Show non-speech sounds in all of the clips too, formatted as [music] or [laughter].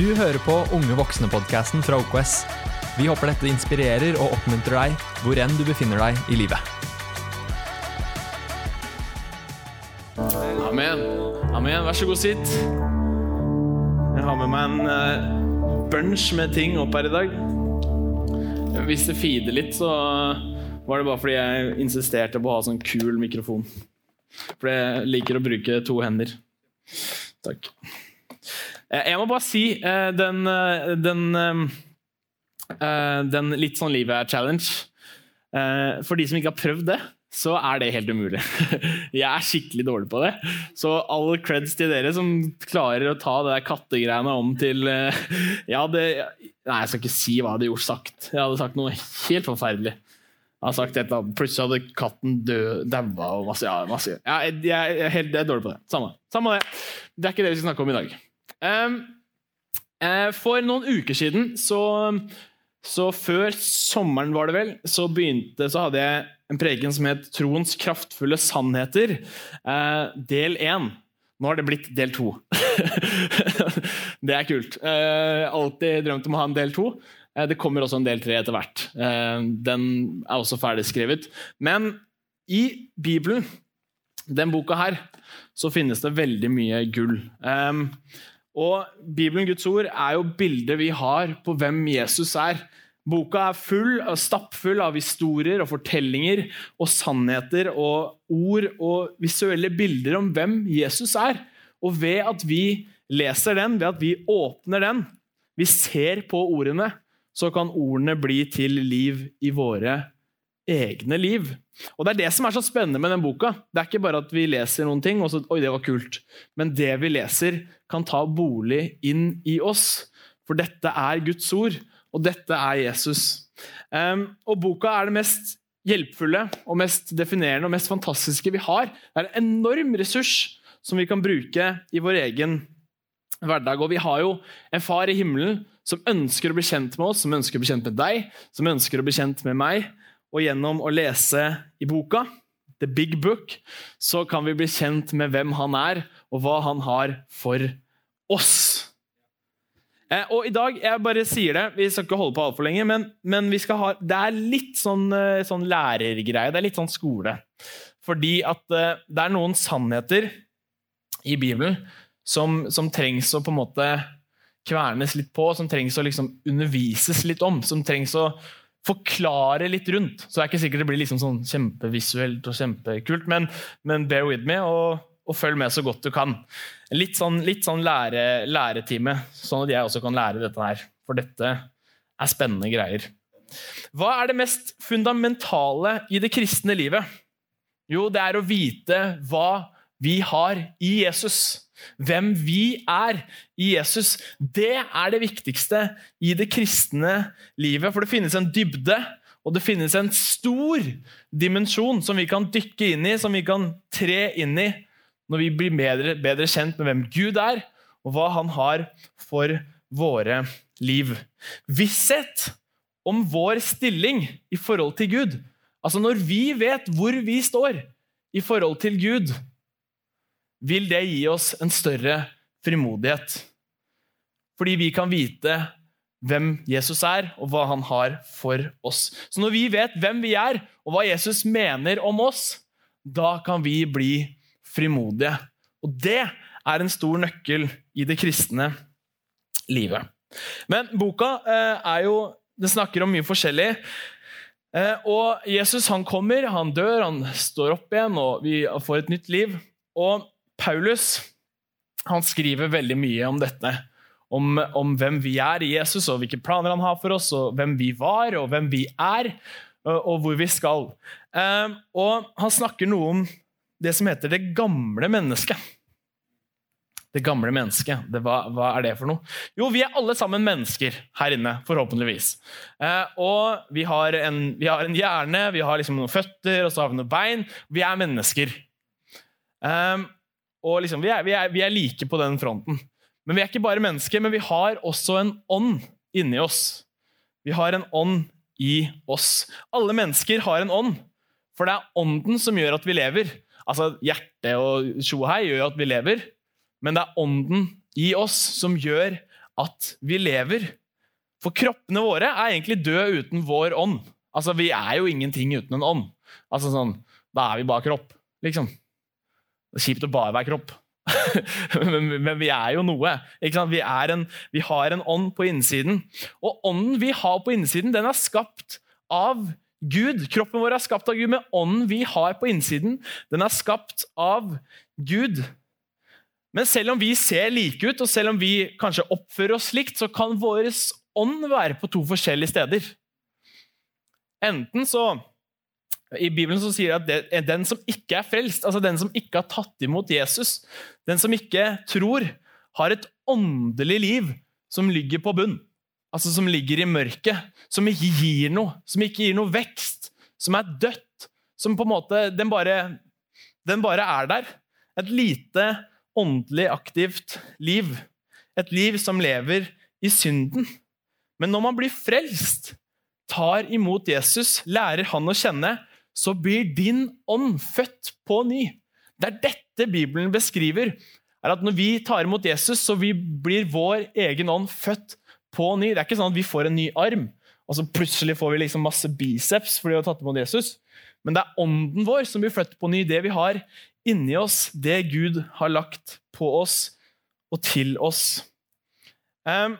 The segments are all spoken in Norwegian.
Du hører på Unge voksne-podkasten fra OKS. Vi håper dette inspirerer og oppmuntrer deg hvor enn du befinner deg i livet. Amen. Amen. Vær så god, sitt. Jeg har med meg en uh, bunch med ting opp her i dag. Hvis det feeder litt, så var det bare fordi jeg insisterte på å ha sånn kul mikrofon. For jeg liker å bruke to hender. Takk. Eh, jeg må bare si uh, den, uh, den, den litt sånn livet er challenge. For de som ikke har prøvd det, så er det helt umulig. [laughs] Jeg er skikkelig dårlig på det. Så all creds til dere som klarer å ta det der kattegreiene om til [laughs] ja, det, Nei, jeg skal ikke si hva jeg hadde gjort sagt. Jeg hadde sagt noe helt forferdelig. Jeg hadde sagt et eller annet, Plutselig hadde katten daua og masse, ja, masse. Ja, jeg, jeg, helt, jeg, er dårlig på det. Samme. Samme det. Det er ikke det vi skal snakke om i dag. Uh, for noen uker siden, så, så, før sommeren var det vel, så begynte Så hadde jeg en preken som het 'Troens kraftfulle sannheter', uh, del én. Nå har det blitt del to. [laughs] det er kult. Uh, alltid drømt om å ha en del to. Det kommer også en del tre etter hvert. Den er også ferdigskrevet. Men i Bibelen, den boka her, så finnes det veldig mye gull. Og Bibelen, Guds ord, er jo bildet vi har på hvem Jesus er. Boka er full, stappfull av historier og fortellinger og sannheter og ord og visuelle bilder om hvem Jesus er. Og ved at vi leser den, ved at vi åpner den, vi ser på ordene, så kan ordene bli til liv i våre egne liv. Og Det er det som er så spennende med den boka. Det er ikke bare at vi leser noen ting og så Oi, det var kult. Men det vi leser, kan ta bolig inn i oss. For dette er Guds ord, og dette er Jesus. Um, og boka er det mest hjelpfulle og mest definerende og mest fantastiske vi har. Det er en enorm ressurs som vi kan bruke i vår egen hverdag. Og vi har jo en far i himmelen som ønsker å bli kjent med oss, som ønsker å bli kjent med deg, som ønsker å bli kjent med meg. Og gjennom å lese i boka, The Big Book, så kan vi bli kjent med hvem han er, og hva han har for oss. Eh, og i dag, jeg bare sier det, Vi skal ikke holde på altfor lenge, men, men ha, det er litt sånn, eh, sånn, lærergreie. Det er litt sånn skole. Fordi at eh, det er noen sannheter i Bibelen som, som, trengs å på en måte kvernes litt på, som trengs å liksom undervises litt om. Som trengs å forklare litt rundt. Så det er ikke sikkert det blir liksom sånn kjempevisuelt og kjempekult, men, men bear with me. og og følg med så godt du kan. Litt sånn, sånn lære, læretime, sånn at jeg også kan lære dette her. For dette er spennende greier. Hva er det mest fundamentale i det kristne livet? Jo, det er å vite hva vi har i Jesus. Hvem vi er i Jesus. Det er det viktigste i det kristne livet. For det finnes en dybde, og det finnes en stor dimensjon som vi kan dykke inn i, som vi kan tre inn i når vi blir bedre, bedre kjent med hvem Gud er, og hva han har for våre liv. Visshet om vår stilling i forhold til Gud. Altså Når vi vet hvor vi står i forhold til Gud, vil det gi oss en større frimodighet. Fordi vi kan vite hvem Jesus er, og hva han har for oss. Så når vi vet hvem vi er, og hva Jesus mener om oss, da kan vi bli frimodige. Og det er en stor nøkkel i det kristne livet. Men boka eh, er jo Den snakker om mye forskjellig. Eh, og Jesus han kommer, han dør, han står opp igjen, og vi får et nytt liv. Og Paulus han skriver veldig mye om dette. Om, om, hvem vi er i Jesus, og hvilke planer han har for oss, og hvem vi var, og hvem vi er, og, og hvor vi skal. Eh, og han snakker noe om det som heter det gamle mennesket. Det gamle mennesket, det, hva, hva, er det for noe? Jo, vi er alle sammen mennesker her inne, forhåpentligvis. Eh, og vi har, en, vi har, en, hjerne, vi har liksom noen føtter og så har vi noen bein. Vi er mennesker. Eh, og liksom, vi, er, vi, er, vi er like på den fronten. Men vi er ikke bare mennesker, men vi har også en ånd inni oss. Vi har en ånd i oss. Alle mennesker har en ånd, for det er ånden som gjør at vi lever. Altså, Hjertet og tjohei gjør at vi lever, men det er ånden i oss som gjør at vi lever. For kroppene våre er egentlig døde uten vår ånd. Altså, Vi er jo ingenting uten en ånd. Altså sånn, Da er vi bare kropp, liksom. Det er kjipt å bare være kropp. [laughs] men, men, vi er jo noe. Vi, en, vi, har en ånd på innsiden. Og ånden vi har på innsiden, den er skapt av Gud. Kroppen vår er skapt av Gud, men ånden vi har på innsiden, den er skapt av Gud. Men selv om vi ser like ut, og selv om vi kanskje oppfører oss likt, så kan vår ånd være på to forskjellige steder. Enten så I Bibelen så sier det at den som ikke er frelst, altså den som ikke har tatt imot Jesus, den som ikke tror, har et åndelig liv som ligger på bunn. Altså som ligger i mørket, som ikke gir noe, som ikke gir noe vekst, som er dødt. Som på en måte Den bare, den bare er der. Et lite åndelig aktivt liv. Et liv som lever i synden. Men når man blir frelst, tar imot Jesus, lærer han å kjenne, så blir din ånd født på ny. Det er dette Bibelen beskriver. er at Når vi tar imot Jesus, så blir vår egen ånd født på ny. Det er ikke sånn at vi får en ny arm, og så plutselig får vi liksom masse biceps fordi vi har tatt imot Jesus. Men det er ånden vår som blir født på ny. Det vi har inni oss, det Gud har lagt på oss og til oss. Um,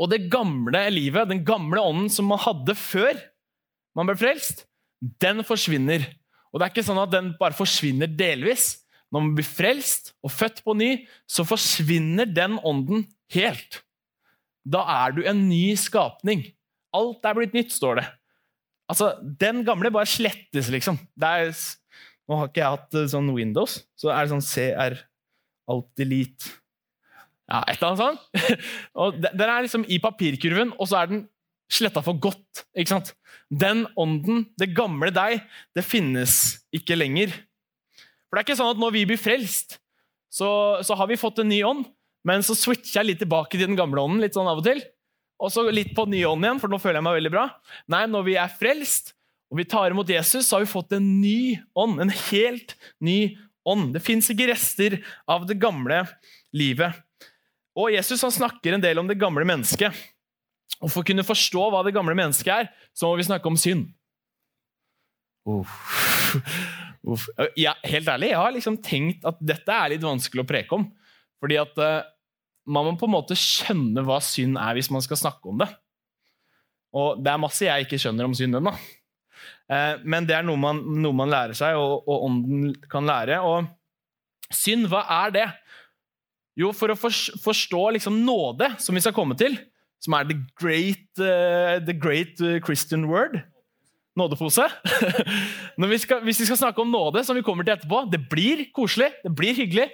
og det gamle livet, den gamle ånden som man hadde før man ble frelst, den forsvinner. Og det er ikke sånn at den bare forsvinner delvis. Når man blir frelst og født på ny, så forsvinner den ånden helt. Da er du en ny skapning. Alt er blitt nytt, står det. Altså, Den gamle bare slettes, liksom. Er, nå har ikke jeg hatt eh, sånn Windows, så er det sånn CR Alt delete. Ja, et eller annet sånt. [laughs] og Den er liksom i papirkurven, og så er den sletta for godt. ikke sant? Den ånden, det gamle deg, det finnes ikke lenger. For det er ikke sånn at når vi blir frelst, så, så har vi fått en ny ånd, men så switcher jeg litt tilbake til den gamle ånden litt sånn av og til. Og så litt på den nye ånden igjen, for nå føler jeg meg veldig bra. Nei, når vi er frelst, og vi tar imot Jesus, så har vi fått en ny ånd. En helt ny ånd. Det fins ikke rester av det gamle livet. Og Jesus han snakker en del om det gamle mennesket. Og For å kunne forstå hva det gamle mennesket er, så må vi snakke om synd. Uff. [laughs] Uff. Ja, helt ærlig, jeg har liksom tenkt at dette er litt vanskelig å preke om. Fordi at uh, man må på en måte skjønne hva synd er, hvis man skal snakke om det. Og det er masse jeg ikke skjønner om synd ennå. Uh, men det er noe man, noe man lærer seg, og, og, ånden kan lære. Og synd, hva er det? Jo, for å forstå liksom nåde, som vi skal komme til, som er the great, uh, the great uh, Christian word Nådepose. [laughs] vi skal, hvis vi skal snakke om nåde, som vi kommer til etterpå Det blir koselig, det blir hyggelig,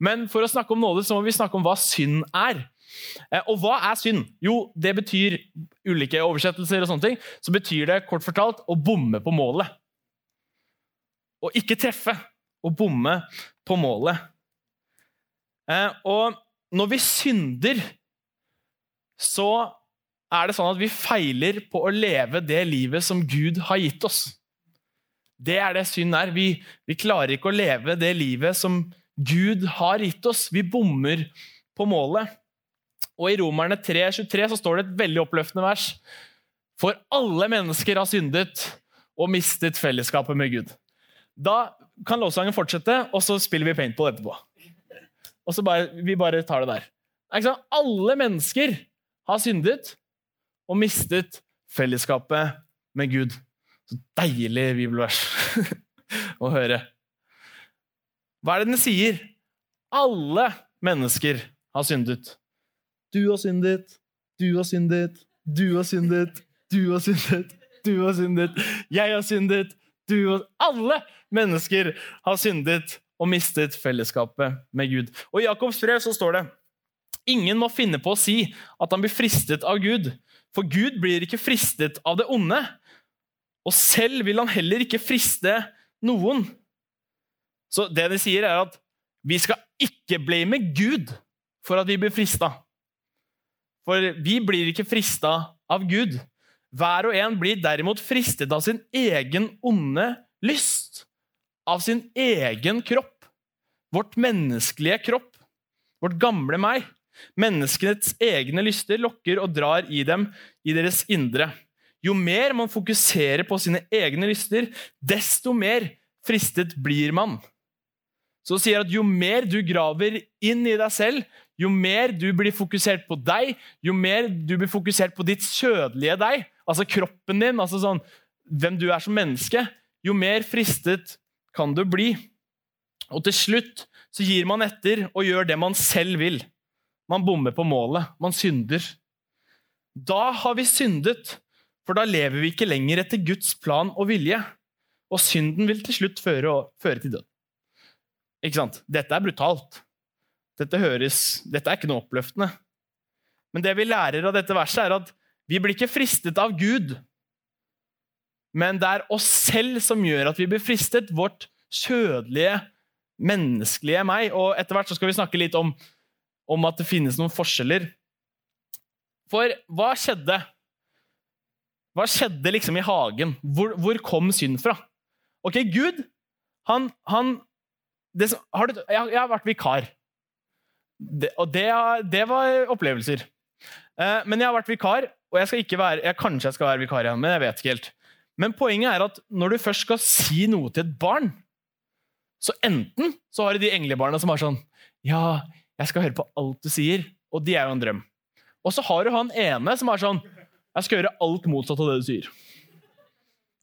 men for å snakke om nåde så må vi snakke om hva synd er. Uh, og hva er synd? Jo, det betyr ulike oversettelser og sånne ting, så betyr det kort fortalt å bomme på målet. Å ikke treffe. Å bomme på målet. Eh, og når vi synder, så er det sånn at vi feiler på å leve det livet som Gud har gitt oss. Det er det synd er. Vi, vi klarer ikke å leve det livet som Gud har gitt oss. Vi bommer på målet. Og I Romerne 3,23 så står det et veldig oppløftende vers. For alle mennesker har syndet og mistet fellesskapet med Gud. Da kan lovsangen fortsette, og så spiller vi paintball etterpå og så bare, vi bare tar det der. Alle mennesker har syndet og mistet fellesskapet med Gud. Så deilig bibelvers [laughs] å høre. Hva er det den sier? Alle mennesker har syndet. Du har syndet, du har syndet, du har syndet, du har syndet, du har syndet, jeg har syndet, du har Alle mennesker har syndet og mistet fellesskapet med Gud. Og I Jakobs brev så står det Ingen må finne på å si at han blir fristet av Gud, for Gud blir ikke fristet av det onde. Og selv vil han heller ikke friste noen. Så det de sier, er at vi skal ikke blame Gud for at vi blir frista. For vi blir ikke frista av Gud. Hver og en blir derimot fristet av sin egen onde lyst av sin egen kropp. Vårt menneskelige kropp. Vårt gamle meg. Menneskets egne lyster lokker og drar i dem i deres indre. Jo mer man fokuserer på sine egne lyster, desto mer fristet blir man. Så sier at jo mer du graver inn i deg selv, jo mer du blir fokusert på deg, jo mer du blir fokusert på ditt kjødelige deg, altså kroppen din, altså sånn, hvem du er som menneske, jo mer fristet kan du bli. Og til slutt så gir man etter og gjør det man selv vil. Man bommer på målet. Man synder. Da har vi syndet, for da lever vi ikke lenger etter Guds plan og vilje. Og synden vil til slutt føre, føre til død. Ikke sant? Dette er brutalt. Dette, høres, dette er ikke noe oppløftende. Men det vi lærer av dette verset, er at vi blir ikke fristet av Gud. Men det er oss selv som gjør at vi blir fristet. Vårt kjødelige, menneskelige meg. Og etter hvert så skal vi snakke litt om om at det finnes noen forskjeller. For hva skjedde? Hva skjedde liksom i hagen? Hvor, hvor kom synd fra? Ok, Gud, han, han det, har du, jeg, jeg, har vært vikar. Det, og det, det, var opplevelser. Eh, men jeg har vært vikar, og jeg skal ikke være, jeg, kanskje jeg skal være vikar igjen, men jeg vet ikke helt. Men poenget er at når du først skal si noe til et barn, så enten så har du de englebarna som er sånn Ja, jeg skal høre på alt du sier. Og de er jo en drøm. Og så har du han ene som er sånn Jeg skal gjøre alt motsatt av det du sier.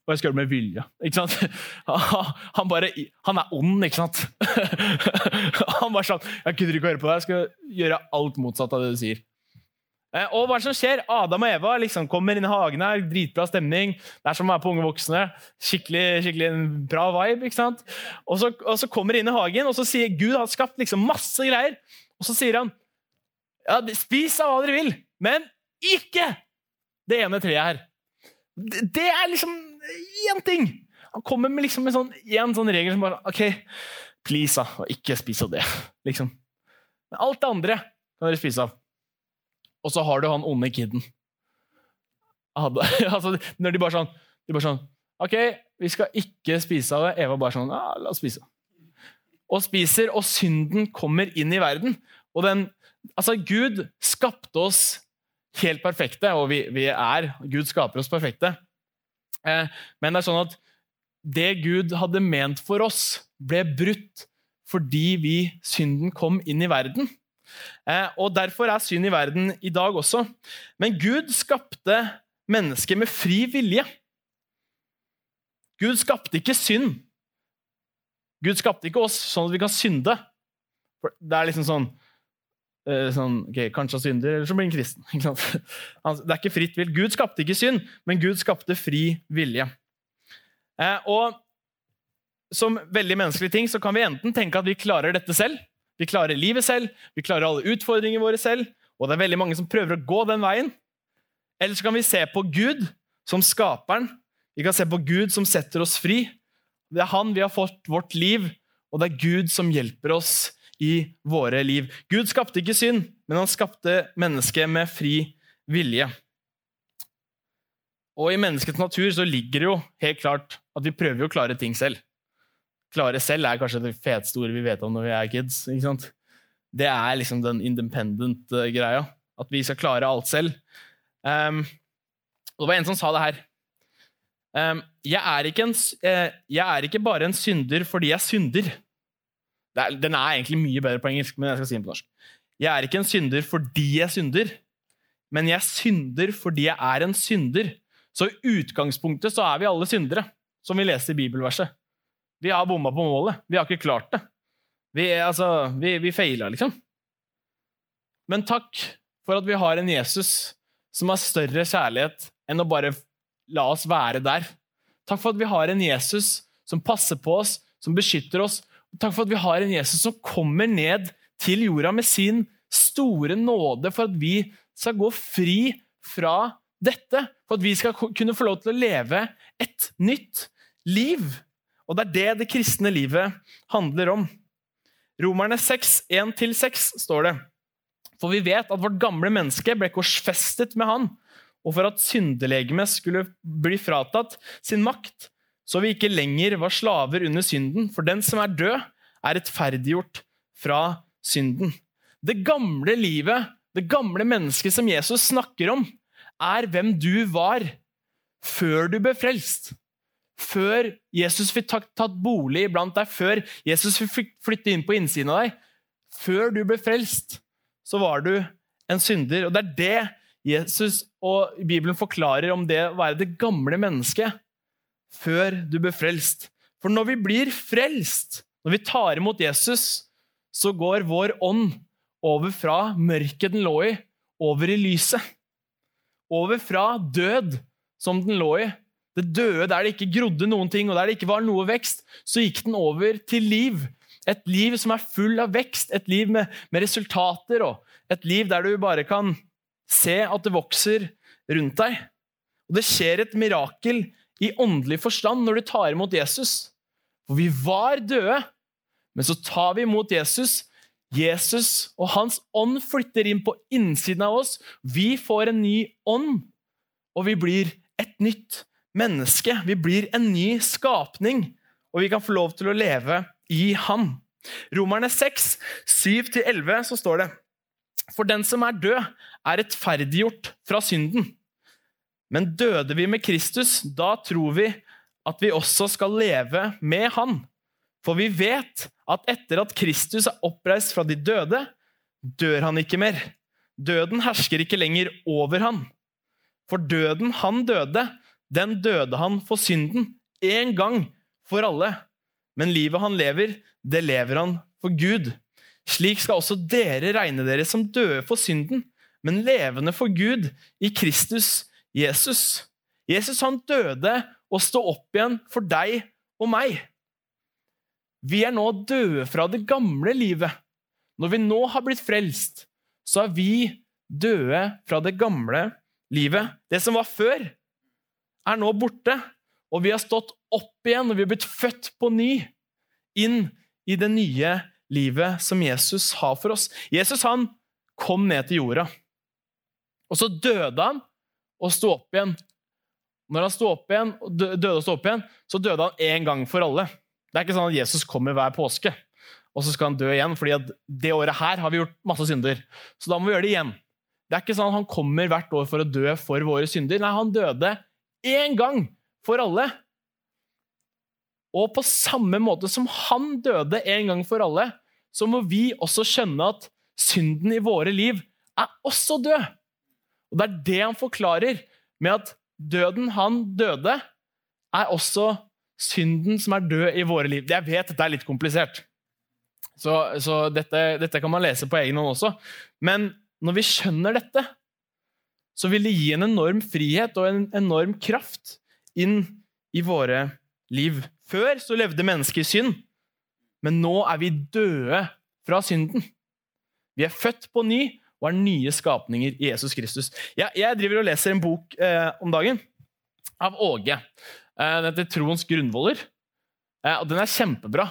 Og jeg skal gjøre det med vilje. Ikke sant? [laughs] Han, bare, han er ond, ikke sant? [laughs] Han bare sånn Jeg gidder ikke å høre på deg. Jeg skal gjøre alt motsatt av det du sier. Eh, og hva som skjer? Adam og Eva liksom kommer inn i hagen her, dritbra stemning. Det er som å være på Unge voksne. Skikkelig, skikkelig bra vibe. ikke sant? Og så, og så kommer de inn i hagen, og så sier Gud har skapt liksom masse greier. Og så sier han ja, spis av hva dere vil, men ikke det ene treet her. Det, det er liksom én ting! Han kommer med liksom en sånn, en sånn regel som bare OK, please, da, ikke spis av det. [laughs] liksom. Men alt det andre kan dere spise av. Og så har du han onde kiden. [laughs] altså, når de bare sånn, de bare sånn OK, vi skal ikke spise av det. Eva bare sånn ja, La oss spise. Og spiser, og synden kommer inn i verden. Og den, altså Gud skapte oss helt perfekte, og vi, vi er Gud skaper oss perfekte. Eh, men det er sånn at det Gud hadde ment for oss, ble brutt fordi vi, synden kom inn i verden. Eh, og Derfor er synd i verden i dag også. Men Gud skapte mennesket med fri vilje. Gud skapte ikke synd. Gud skapte ikke oss sånn at vi kan synde. Det er liksom sånn Eh, sånn, ok, Kanskje han synder, eller så blir han kristen. [laughs] det er ikke fritt vilt. Gud skapte ikke synd, men Gud skapte fri vilje. Eh, og som veldig menneskelige ting så kan vi enten tenke at vi klarer dette selv. Vi klarer livet selv, vi klarer alle utfordringene våre selv. Og det er veldig mange som prøver å gå den veien. Eller så kan vi se på Gud som skaperen. Vi kan se på Gud som setter oss fri. Det er han vi har fått vårt liv, og det er Gud som hjelper oss i våre liv. Gud skapte ikke synd, men han skapte mennesket med fri vilje. Og i menneskets natur så ligger det jo helt klart at vi prøver å klare ting selv. Klare selv er kanskje det feteste ordet vi vet om når vi er kids. ikke sant? Det er liksom den independent-greia. Eh, at vi skal klare alt selv. Um, og det var en som sa det her. Um, jeg, er en, uh, jeg er ikke bare en synder fordi jeg synder. Er, den er egentlig mye bedre på engelsk, men jeg skal si den på norsk. Jeg er ikke en synder fordi jeg synder, men jeg synder fordi jeg er en synder. Så i utgangspunktet så er vi alle syndere, som vi leser i bibelverset. Vi har bomma på målet. Vi har ikke klart det. Vi, altså, vi, vi feila, liksom. Men takk for at vi har en Jesus som har større kjærlighet enn å bare la oss være der. Takk for at vi har en Jesus som passer på oss, som beskytter oss, Takk for at vi har en Jesus som kommer ned til jorda med sin store nåde for at vi skal gå fri fra dette. For at vi skal kunne få lov til å leve et nytt liv. Og det er det det kristne livet handler om. Romerne 6, 1-6 står det. For vi vet at vårt gamle menneske ble korsfestet med Han, og for at syndelegemet skulle bli fratatt sin makt, så vi ikke lenger var slaver under synden. For den som er død, er rettferdiggjort fra synden. Det gamle livet, det gamle mennesket som Jesus snakker om, er hvem du var før du ble frelst. Før Jesus fikk tatt bolig iblant deg, før Jesus fikk flytte inn på innsiden av deg. Før du ble frelst, så var du en synder. Og det er det Jesus og Bibelen forklarer om det å være det gamle mennesket før du ble frelst. For når vi blir frelst, når vi tar imot Jesus, så går vår ånd over fra mørket den lå i, over i lyset. Over fra død, som den lå i, det døde der det ikke grodde noen ting, og der det ikke var noe vekst, så gikk den over til liv. Et liv som er full av vekst, et liv med, med resultater, og et liv der du bare kan se at det vokser rundt deg. Og Det skjer et mirakel i åndelig forstand når du tar imot Jesus. For vi var døde, men så tar vi imot Jesus. Jesus og hans ånd flytter inn på innsiden av oss. Vi får en ny ånd, og vi blir et nytt menneske. Vi blir en ny skapning, og vi kan få lov til å leve i Han. Romerne 6, 7-11, så står det For den som er død, er rettferdiggjort fra synden. Men døde vi med Kristus, da tror vi at vi også skal leve med Han. For vi vet at etter at Kristus er oppreist fra de døde, dør han ikke mer. Døden hersker ikke lenger over han. For døden han døde, den døde han for synden, én gang for alle. Men livet han lever, det lever han for Gud. Slik skal også dere regne dere som døde for synden, men levende for Gud i Kristus Jesus. Jesus han døde og stå opp igjen for deg og meg. Vi er nå døde fra det gamle livet. Når vi nå har blitt frelst, så er vi døde fra det gamle livet. Det som var før, er nå borte, og vi har stått opp igjen, og vi har blitt født på ny inn i det nye livet som Jesus har for oss. Jesus han kom ned til jorda, og så døde han og sto opp igjen. Når han sto opp igjen, døde og sto opp igjen, så døde han én gang for alle. Det er ikke sånn at Jesus kommer hver påske, og så skal han dø igjen. fordi det året her har vi gjort masse synder, så da må vi gjøre det igjen. Det er ikke sånn at han kommer hvert år for å dø for våre synder. Nei, han døde én gang for alle. Og på samme måte som han døde en gang for alle, så må vi også skjønne at synden i våre liv er også død. Og Det er det han forklarer med at døden han døde, er også synden som er død i våre liv. Jeg vet dette er litt komplisert, så, så dette, dette, kan man lese på egen hånd også. Men når vi skjønner dette, så vil det gi en enorm frihet og en enorm kraft inn i våre liv. Før så levde mennesket i synd, men nå er vi døde fra synden. Vi er født på ny og er nye skapninger i Jesus Kristus. Jeg, jeg driver og leser en bok eh, om dagen av Åge. Eh, den heter 'Troens grunnvoller'. Eh, og Den er kjempebra.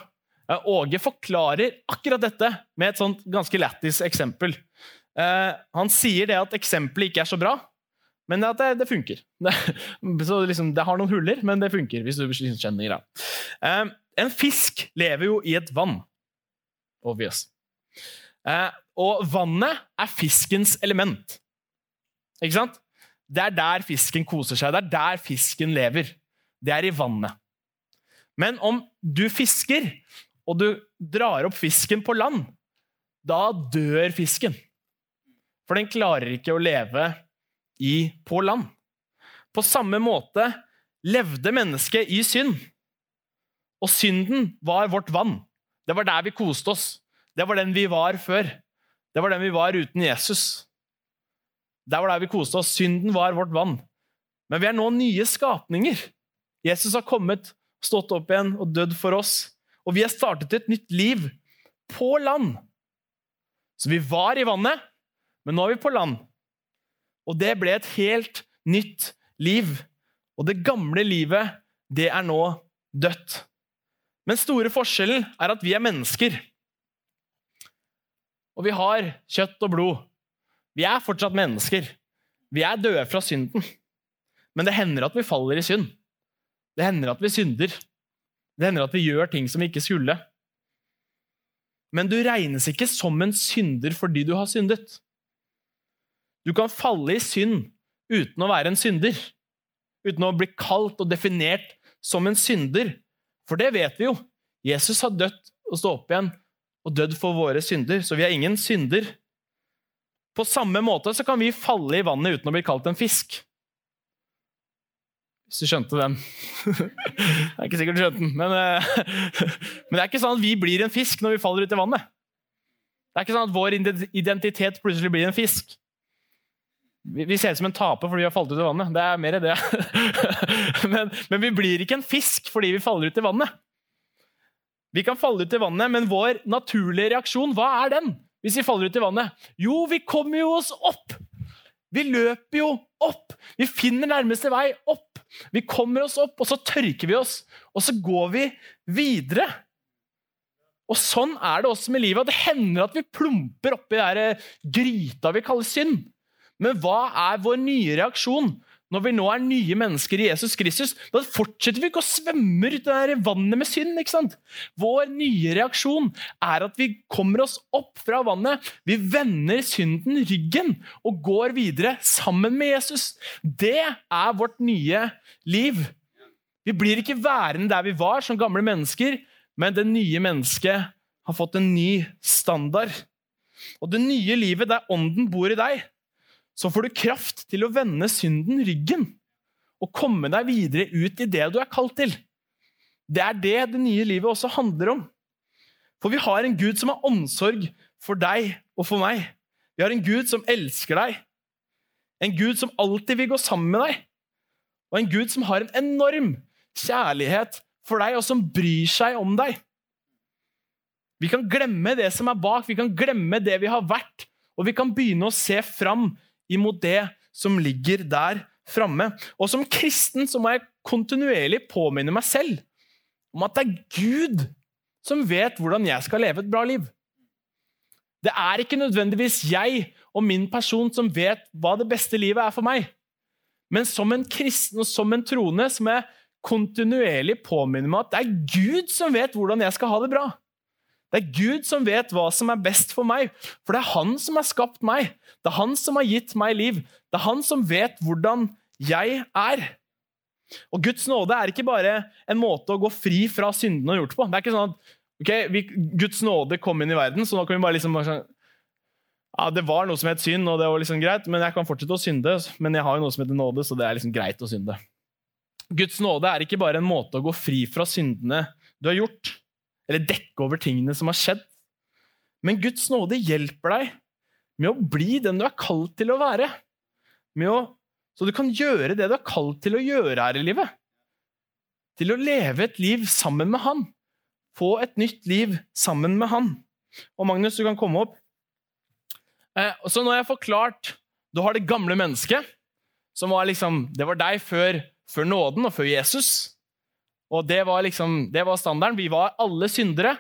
Eh, Åge forklarer akkurat dette med et ganske lættis eksempel. Uh, han sier det at eksempelet ikke er så bra, men at det, det funker. [laughs] Det, så liksom, det har noen huller, men det funker. hvis du liksom skjønner greia. Uh, en fisk lever jo i et vann. Obvious. Uh, og vannet er fiskens element. Ikke sant? Det er der fisken koser seg. Det er der fisken lever. Det er i vannet. Men om du fisker, og du drar opp fisken på land, da dør fisken. For den klarer ikke å leve i, på land. På samme måte levde mennesket i synd. Og synden var vårt vann. Det var der vi koste oss. Det var den vi var før. Det var den vi var uten Jesus. Det var der vi koste oss. Synden var vårt vann. Men vi er nå nye skapninger. Jesus har kommet, stått opp igjen og dødd for oss. Og vi har startet et nytt liv på land. Så vi var i vannet, men nå er vi på land. Og det ble et helt nytt liv. Og det gamle livet, det er nå dødt. Men store forskjellen er at vi er mennesker. Og vi har kjøtt og blod. Vi er fortsatt mennesker. Vi er døde fra synden. Men det hender at vi faller i synd. Det hender at vi synder. Det hender at vi gjør ting som vi ikke skulle. men du regnes ikke som en synder fordi du har syndet. Du kan falle i synd uten å være en synder. Uten å bli kalt og definert som en synder. For det vet vi jo. Jesus har dødd og stått opp igjen og dødd for våre synder, så vi er ingen synder. På samme måte så kan vi falle i vannet uten å bli kalt en fisk. Hvis du skjønte den. [laughs] det er ikke sikkert du skjønte den, men, eh, [laughs] men det er ikke sånn at vi blir en fisk når vi faller ut i vannet. Det er ikke sånn at vår identitet plutselig blir en fisk. Vi ser ut som en taper fordi vi har falt ut i vannet. Det er mer det. [laughs] men, men, vi blir ikke en fisk fordi vi faller ut i vannet. Vi kan falle ut i vannet, men vår naturlige reaksjon, hva er den? Hvis vi faller ut i vannet? Jo, vi kommer jo oss opp! Vi løper jo opp! Vi finner nærmeste vei opp. Vi kommer oss opp, og så tørker vi oss, og så går vi videre. Og Sånn er det også med livet. Det hender at vi plumper oppi der gryta vi kaller synd. Men hva er vår nye reaksjon når vi nå er nye mennesker i Jesus Kristus? Da fortsetter vi ikke å svømme ut i vannet med synd. ikke sant? Vår nye reaksjon er at vi kommer oss opp fra vannet. Vi vender synden ryggen og går videre sammen med Jesus. Det er vårt nye liv. Vi blir ikke værende der vi var som gamle mennesker, men det nye mennesket har fått en ny standard. Og det nye livet der ånden bor i deg, så får du kraft til å vende synden ryggen og komme deg videre ut i det du er kalt til. Det er det det nye livet også handler om. For vi har en Gud som har omsorg for deg og for meg. Vi har en Gud som elsker deg, en Gud som alltid vil gå sammen med deg, og en Gud som har en enorm kjærlighet for deg, og som bryr seg om deg. Vi kan glemme det som er bak, vi kan glemme det vi har vært, og vi kan begynne å se fram imot det som ligger der framme. Og som kristen så må jeg kontinuerlig påminne meg selv om at det er Gud som vet hvordan jeg skal leve et bra liv. Det er ikke nødvendigvis jeg og min person som vet hva det beste livet er for meg. Men som en kristen og som en troende så må jeg kontinuerlig påminne meg at det er Gud som vet hvordan jeg skal ha det bra. Det er Gud som vet hva som er best for meg, for det er Han som har skapt meg. Det er Han som har gitt meg liv. Det er Han som vet hvordan jeg er. Og Guds nåde er ikke bare en måte å gå fri fra syndene og gjort på. Det er ikke sånn at okay, vi, Guds nåde kom inn i verden, så nå kan vi bare liksom bare sånn, ja, Det var noe som het synd, og det var liksom greit, men jeg kan fortsette å synde. Men jeg har jo noe som heter nåde, så det er liksom greit å synde. Guds nåde er ikke bare en måte å gå fri fra syndene du har gjort, eller dekke over tingene som har skjedd. Men Guds nåde hjelper deg med å bli den du er kalt til å være. Å, så du kan gjøre det du er kalt til å gjøre her i livet. Til å leve et liv sammen med Han. Få et nytt liv sammen med Han. Og Magnus, du kan komme opp. Eh, så nå har jeg forklart Du har det gamle mennesket, som var liksom Det var deg før, før nåden og før Jesus. Og det var liksom, det var standarden. Vi var alle syndere.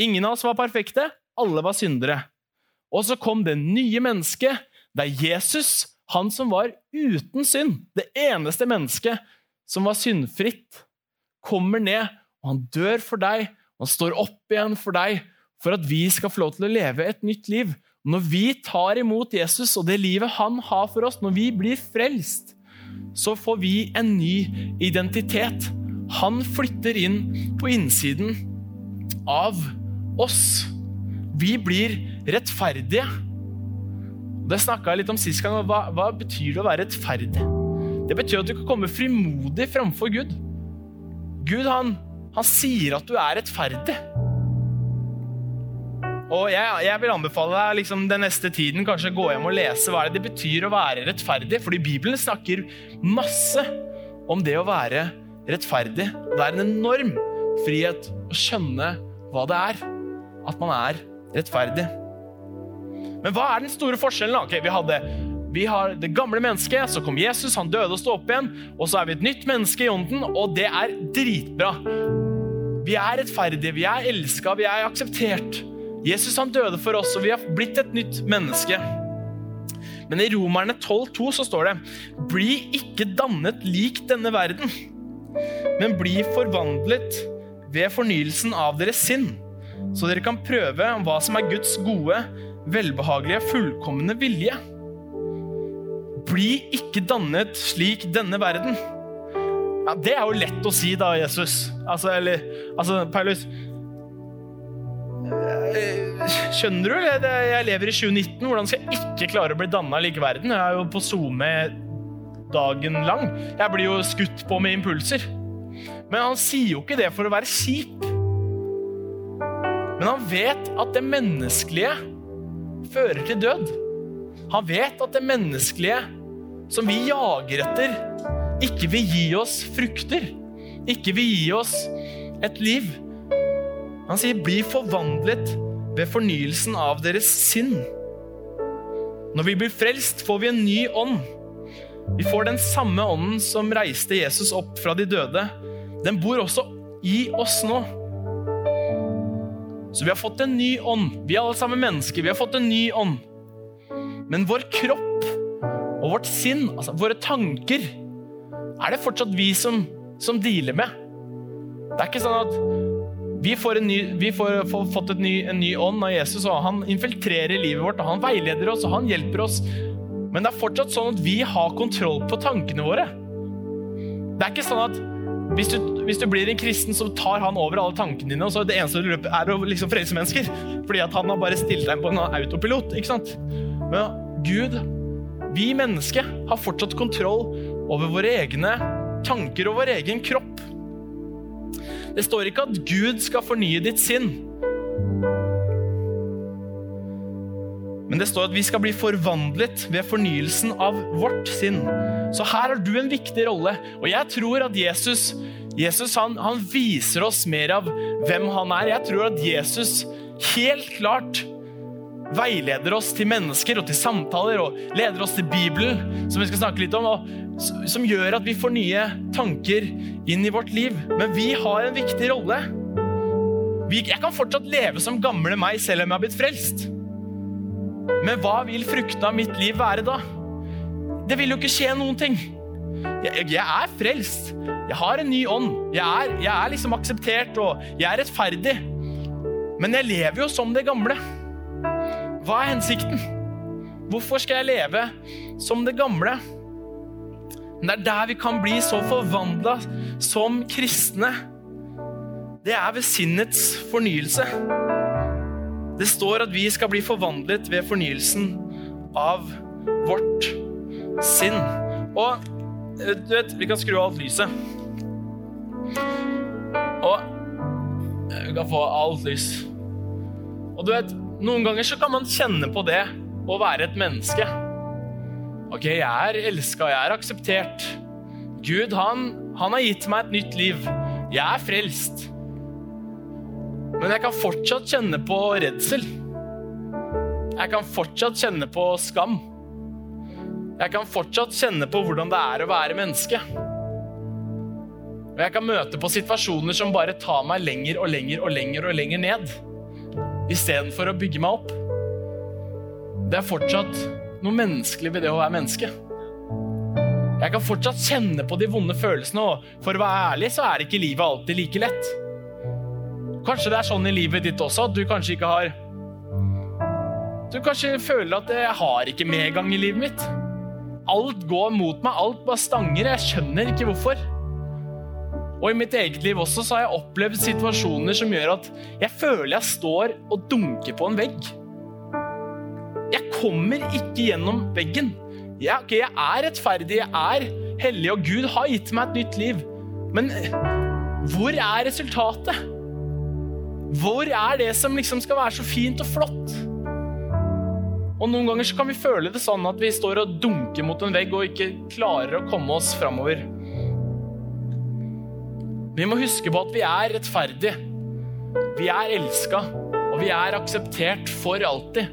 Ingen av oss var perfekte. Alle var syndere. Og så kom det nye mennesket. Det er Jesus, han som var uten synd. Det eneste mennesket som var syndfritt. Kommer ned, og han dør for deg. Og han står opp igjen for deg for at vi skal få lov til å leve et nytt liv. Når vi tar imot Jesus og det livet han har for oss, når vi blir frelst, så får vi en ny identitet. Han flytter inn på innsiden av oss. Vi blir rettferdige. Det snakka jeg litt om sist gang. Hva, hva betyr det å være rettferdig? Det betyr at du kan komme frimodig framfor Gud. Gud han, han sier at du er rettferdig. Og jeg, jeg, vil anbefale deg liksom, den neste tiden kanskje gå hjem og lese hva det betyr å være rettferdig. Fordi Bibelen snakker masse om det å være rettferdig rettferdig. Det er en enorm frihet å skjønne hva det er at man er rettferdig. Men hva er den store forskjellen? Okay, vi, hadde, vi har det gamle mennesket, så kom Jesus, han døde og sto opp igjen. Og så er vi et nytt menneske i ånden, og det er dritbra. Vi er rettferdige, vi er elska, vi er akseptert. Jesus han døde for oss, og vi har blitt et nytt menneske. Men i Romerne 12,2 så står det Bli ikke dannet lik denne verden men bli forvandlet ved fornyelsen av deres sinn, så dere kan prøve hva som er Guds gode, velbehagelige, fullkomne vilje. Bli ikke dannet slik denne verden. Ja, det er jo lett å si, da, Jesus. Altså, eller Altså, Paulus Skjønner du? Jeg lever i 2019. Hvordan skal jeg ikke klare å bli danna lik verden? Jeg er jo på SoMe dagen lang. Jeg blir jo skutt på med impulser. Men han sier jo ikke det for å være kjip. Men han vet at det menneskelige fører til død. Han vet at det menneskelige som vi jager etter, ikke vil gi oss frukter. Ikke vil gi oss et liv. Han sier 'bli forvandlet ved fornyelsen av deres sinn'. Når vi blir frelst, får vi en ny ånd. Vi får den samme ånden som reiste Jesus opp fra de døde. Den bor også i oss nå. Så vi har fått en ny ånd. Vi er alle sammen mennesker. Vi har fått en ny ånd. Men vår kropp og vårt sinn, altså våre tanker, er det fortsatt vi som, som dealer med. Det er ikke sånn at vi får, ny, vi får, får fått ny, en ny ånd av Jesus, og han infiltrerer livet vårt. og Han veileder oss, og han hjelper oss. Men det er fortsatt sånn at vi har kontroll på tankene våre. Det er ikke sånn at hvis du, hvis du blir en kristen, så tar han over alle tankene dine, og så det eneste du løper, er å liksom frelse mennesker. Fordi at han har bare stilt deg på en autopilot. ikke sant? Men Gud, vi mennesker, har fortsatt kontroll over våre egne tanker og vår egen kropp. Det står ikke at Gud skal fornye ditt sinn. Men det står at vi skal bli forvandlet ved fornyelsen av vårt sinn. Så her har du en viktig rolle. Og jeg tror at Jesus, Jesus han, han viser oss mer av hvem han er. Jeg tror at Jesus helt klart veileder oss til mennesker og til samtaler og leder oss til Bibelen, som vi skal snakke litt om, og som gjør at vi får nye tanker inn i vårt liv. Men vi har en viktig rolle. Jeg kan fortsatt leve som gamle meg selv om jeg har blitt frelst. Men hva vil fruktene av mitt liv være da? Det vil jo ikke skje noen ting. Jeg, jeg er frelst. Jeg har en ny ånd. Jeg er, jeg er liksom akseptert, og jeg er rettferdig. Men jeg lever jo som det gamle. Hva er hensikten? Hvorfor skal jeg leve som det gamle? Men det er der vi kan bli så forvandla som kristne. Det er ved sinnets fornyelse. Det står at vi skal bli forvandlet ved fornyelsen av vårt sinn. Og du vet, vi kan skru av alt lyset. Og vi kan få alt lys. Og du vet, noen ganger så kan man kjenne på det å være et menneske. Ok, jeg er elska, jeg er akseptert. Gud, han, han har gitt meg et nytt liv. Jeg er frelst. Men jeg kan fortsatt kjenne på redsel. Jeg kan fortsatt kjenne på skam. Jeg kan fortsatt kjenne på hvordan det er å være menneske. Og jeg kan møte på situasjoner som bare tar meg lenger og lenger og lenger og lenger ned. Istedenfor å bygge meg opp. Det er fortsatt noe menneskelig ved det å være menneske. Jeg kan fortsatt kjenne på de vonde følelsene, og for å være ærlig så er ikke livet alltid like lett. Kanskje det er sånn i livet ditt også at du kanskje ikke har Du kanskje føler at jeg har ikke medgang i livet mitt. Alt går mot meg, alt bare stanger. Jeg skjønner ikke hvorfor. Og i mitt eget liv også så har jeg opplevd situasjoner som gjør at jeg føler jeg står og dunker på en vegg. Jeg kommer ikke gjennom veggen. Jeg, okay, jeg er rettferdig, jeg er hellig, og Gud har gitt meg et nytt liv. Men hvor er resultatet? Hvor er det som liksom skal være så fint og flott? Og Noen ganger så kan vi føle det sånn at vi står og dunker mot en vegg og ikke klarer å komme oss framover. Vi må huske på at vi er rettferdige. Vi er elska, og vi er akseptert for alltid.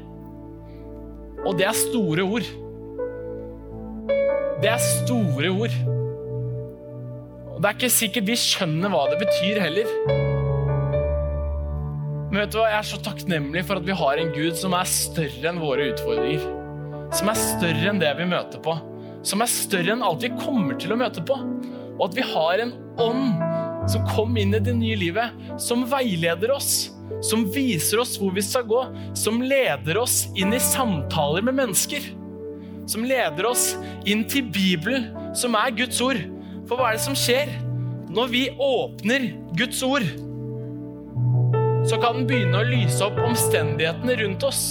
Og det er store ord. Det er store ord. Og det er ikke sikkert vi skjønner hva det betyr heller. Men vet du hva? jeg er så takknemlig for at vi har en Gud som er større enn våre utfordringer. Som er større enn det vi møter på. Som er større enn alt vi kommer til å møte på. Og at vi har en ånd som kom inn i det nye livet, som veileder oss, som viser oss hvor vi skal gå, som leder oss inn i samtaler med mennesker. Som leder oss inn til Bibelen, som er Guds ord. For hva er det som skjer når vi åpner Guds ord? Så kan den begynne å lyse opp omstendighetene rundt oss.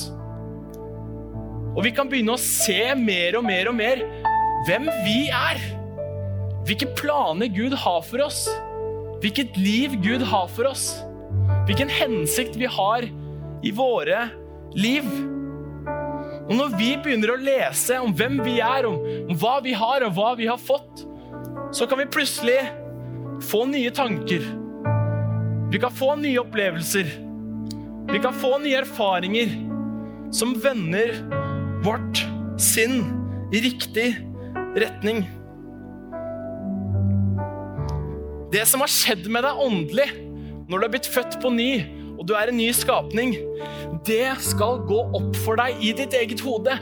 Og vi kan begynne å se mer og mer og mer hvem vi er. Hvilke planer Gud har for oss. Hvilket liv Gud har for oss. Hvilken hensikt vi har i våre liv. Og når vi begynner å lese om hvem vi er, om, hva vi har og hva vi har fått, så kan vi plutselig få nye tanker. Vi kan få nye opplevelser. Vi kan få nye erfaringer som vender vårt sinn i riktig retning. Det som har skjedd med deg åndelig når du er blitt født på ny, og du er en ny skapning, det skal gå opp for deg i ditt eget hode.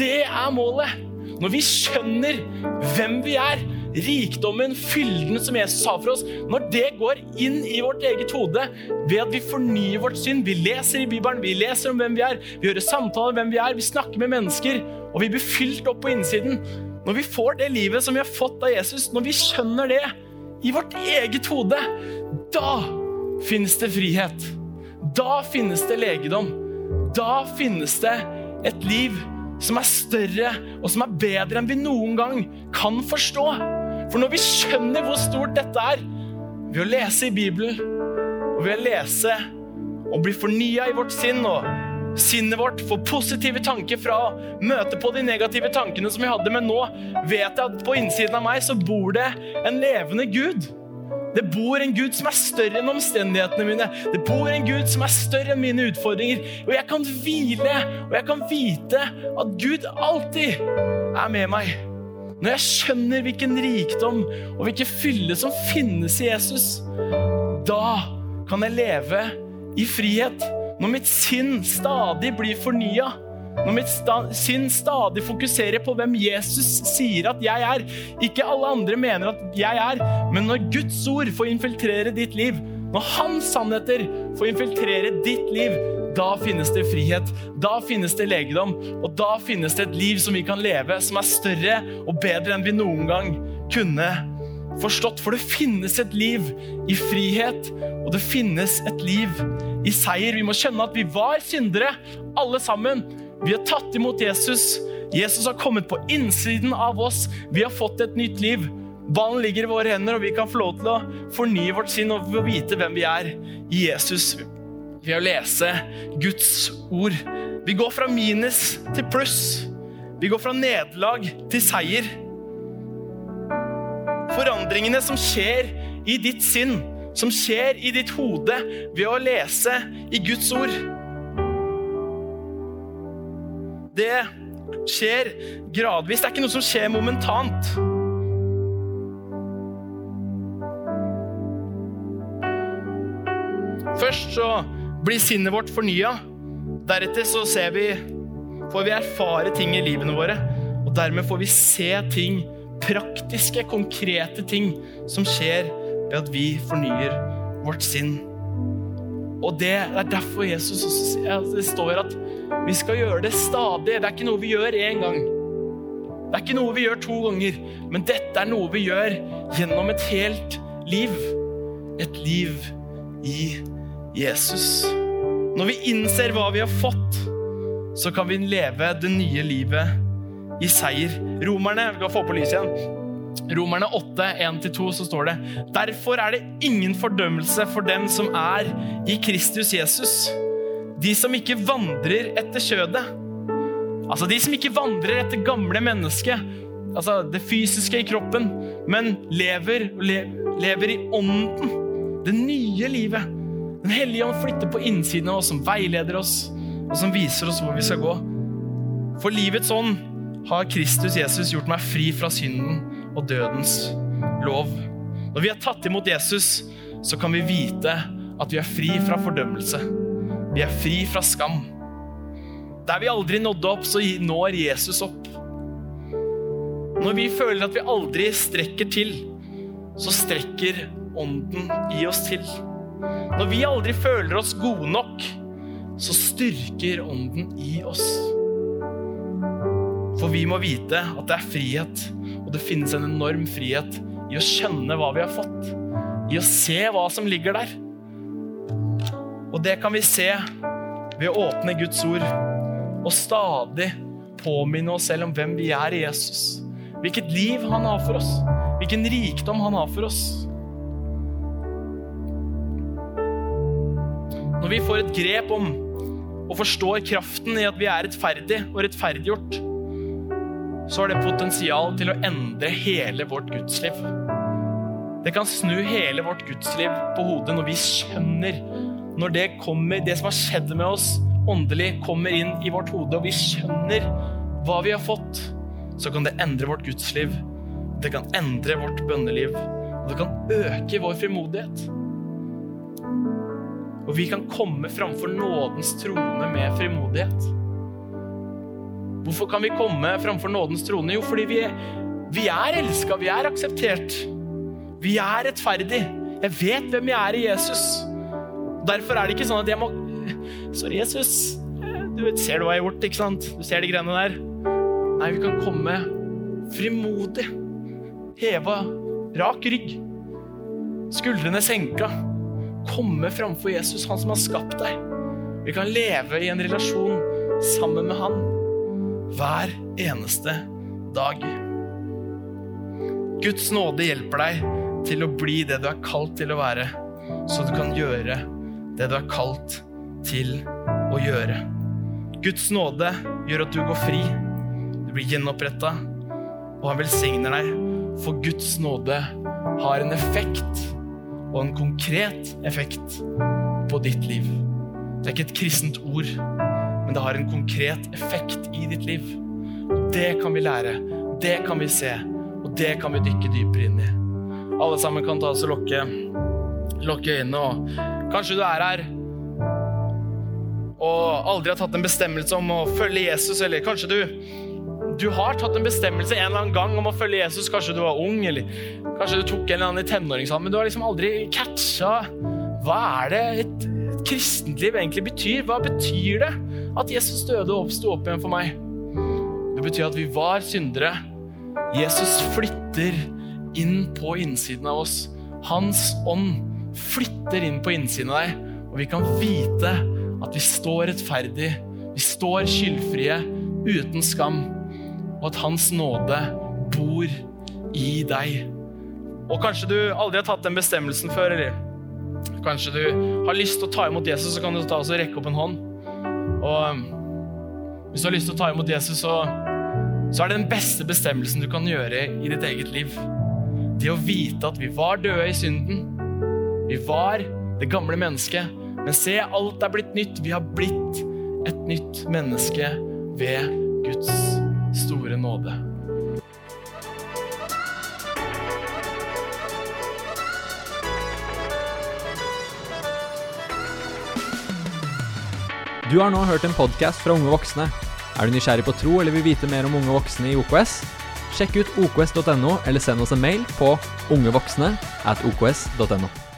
Det er målet. Når vi skjønner hvem vi er, rikdommen, fylden som Jesus har for oss, når det går inn i vårt eget hode ved at vi fornyer vårt syn, vi leser i Bibelen, vi leser om hvem vi er, vi hører samtaler om hvem vi er, vi snakker med mennesker, og vi blir fylt opp på innsiden. Når vi får det livet som vi har fått av Jesus, når vi skjønner det i vårt eget hode, da finnes det frihet. Da finnes det legedom. Da finnes det et liv som er større og som er bedre enn vi noen gang kan forstå. For når vi skjønner hvor stort dette er, ved å lese i Bibelen og ved å lese og bli fornya i vårt sinn og sinnet vårt får positive tanker fra å møte på de negative tankene som vi hadde, men nå vet jeg at på innsiden av meg så bor det en levende Gud. Det bor en Gud som er større enn omstendighetene mine. Det bor en Gud som er større enn mine utfordringer. Og jeg kan hvile, og jeg kan vite at Gud alltid er med meg. Når jeg skjønner hvilken rikdom og hvilken fylle som finnes i Jesus, da kan jeg leve i frihet. Når mitt sinn stadig blir fornya. Når mitt sta sinn stadig fokuserer på hvem Jesus sier at jeg er. Ikke alle andre mener at jeg er, men når Guds ord får infiltrere ditt liv, når hans sannheter får infiltrere ditt liv, da finnes det frihet, da finnes det legedom, og da finnes det et liv som vi kan leve, som er større og bedre enn vi noen gang kunne forstått. For det finnes et liv i frihet, og det finnes et liv i seier. Vi må skjønne at vi var syndere, alle sammen. Vi har tatt imot Jesus. Jesus har kommet på innsiden av oss. Vi har fått et nytt liv. Ballen ligger i våre hender, og vi kan få lov til å fornye vårt sinn og vite hvem vi er i Jesus ved å lese Guds ord. Vi går fra minus til pluss. Vi går fra nederlag til seier. Forandringene som skjer i ditt sinn, som skjer i ditt hode ved å lese i Guds ord. Det skjer gradvis. Det er ikke noe som skjer momentant. Først så blir sinnet vårt fornya. Deretter så ser vi får vi erfare ting i livene våre. Og dermed får vi se ting, praktiske, konkrete ting, som skjer ved at vi fornyer vårt sinn. Og det er derfor Jesus det står at vi skal gjøre det stadig. Det er ikke noe vi gjør én gang. Det er ikke noe vi gjør to ganger, men dette er noe vi gjør gjennom et helt liv. Et liv i Jesus. Når vi innser hva vi har fått, så kan vi leve det nye livet i seier. Romerne vi kan få på lyset igjen. Romerne 8, 1-2, så står det Derfor er det ingen fordømmelse for dem som er i Kristus Jesus. De som ikke vandrer etter kjødet. Altså de som ikke vandrer etter gamle mennesket, altså det fysiske i kroppen, men lever, lever i ånden. Det nye livet. Den hellige ånd flytter på innsiden av oss, som veileder oss, og som viser oss hvor vi skal gå. For livets ånd har Kristus Jesus gjort meg fri fra synden og dødens lov. Når vi har tatt imot Jesus, så kan vi vite at vi er fri fra fordømmelse. Vi er fri fra skam. Der vi aldri nådde opp, så når Jesus opp. Når vi føler at vi aldri strekker til, så strekker Ånden i oss til. Når vi aldri føler oss gode nok, så styrker ånden i oss. For vi må vite at det er frihet, og det finnes en enorm frihet i å skjønne hva vi har fått. I å se hva som ligger der. Og det kan vi se ved å åpne Guds ord og stadig påminne oss selv om hvem vi er i Jesus. Hvilket liv han har for oss. Hvilken rikdom han har for oss. Når vi får et grep om og forstår kraften i at vi er rettferdig og rettferdiggjort, så har det potensial til å endre hele vårt gudsliv. Det kan snu hele vårt gudsliv på hodet når vi skjønner Når det kommer, det som har skjedd med oss åndelig, kommer inn i vårt hode, og vi skjønner hva vi har fått, så kan det endre vårt gudsliv. Det kan endre vårt bønneliv. Og det kan øke vår frimodighet. Og vi kan komme framfor nådens trone med frimodighet. Hvorfor kan vi komme framfor nådens trone? Jo, fordi vi vi er elska, vi er akseptert. Vi er rettferdig. Jeg vet hvem jeg er i Jesus. Derfor er det ikke sånn at jeg må Sorry, Jesus. Du vet, ser du hva jeg har gjort, ikke sant? Du ser de greiene der. Nei, vi kan komme frimodig. Heva rak rygg. Skuldrene senka. Komme framfor Jesus, han som har skapt deg. Vi kan leve i en relasjon sammen med han hver eneste dag. Guds nåde hjelper deg til å bli det du er kalt til å være, så du kan gjøre det du er kalt til å gjøre. Guds nåde gjør at du går fri, du blir gjenoppretta, og han velsigner deg, for Guds nåde har en effekt, og en konkret effekt, på ditt liv. Det er ikke et kristent ord, men det har en konkret effekt i ditt liv. Det kan vi lære, det kan vi se, og det kan vi dykke dypere inn i. Alle sammen kan ta oss og lukke, lukke øynene, og kanskje du er her og aldri har tatt en bestemmelse om å følge Jesus, eller kanskje du, du har tatt en bestemmelse en eller annen gang om å følge Jesus. Kanskje du var ung, eller kanskje du tok en eller annen i tenåringsalderen, men du har liksom aldri catcha hva er det et, et kristentliv egentlig betyr? Hva betyr det at Jesus døde og oppsto opp igjen for meg? Det betyr at vi var syndere. Jesus flytter inn på innsiden av oss. Hans ånd flytter inn på innsiden av deg, og vi kan vite at vi står rettferdig, vi står skyldfrie, uten skam, og at Hans nåde bor i deg. Og kanskje du aldri har tatt den bestemmelsen før, eller kanskje du har lyst til å ta imot Jesus, så kan du ta og rekke opp en hånd. Og um, hvis du har lyst til å ta imot Jesus, så, så er det den beste bestemmelsen du kan gjøre i ditt eget liv. Det å vite at vi var døde i synden. Vi var det gamle mennesket. Men se, alt er blitt nytt. Vi har blitt et nytt menneske ved Guds store nåde. Du har nå hørt en podkast fra Unge voksne. Er du nysgjerrig på tro eller vil vite mer om unge voksne i OKS? Sjekk ut oks.no, eller send oss en mail på ungevoksne at oks.no.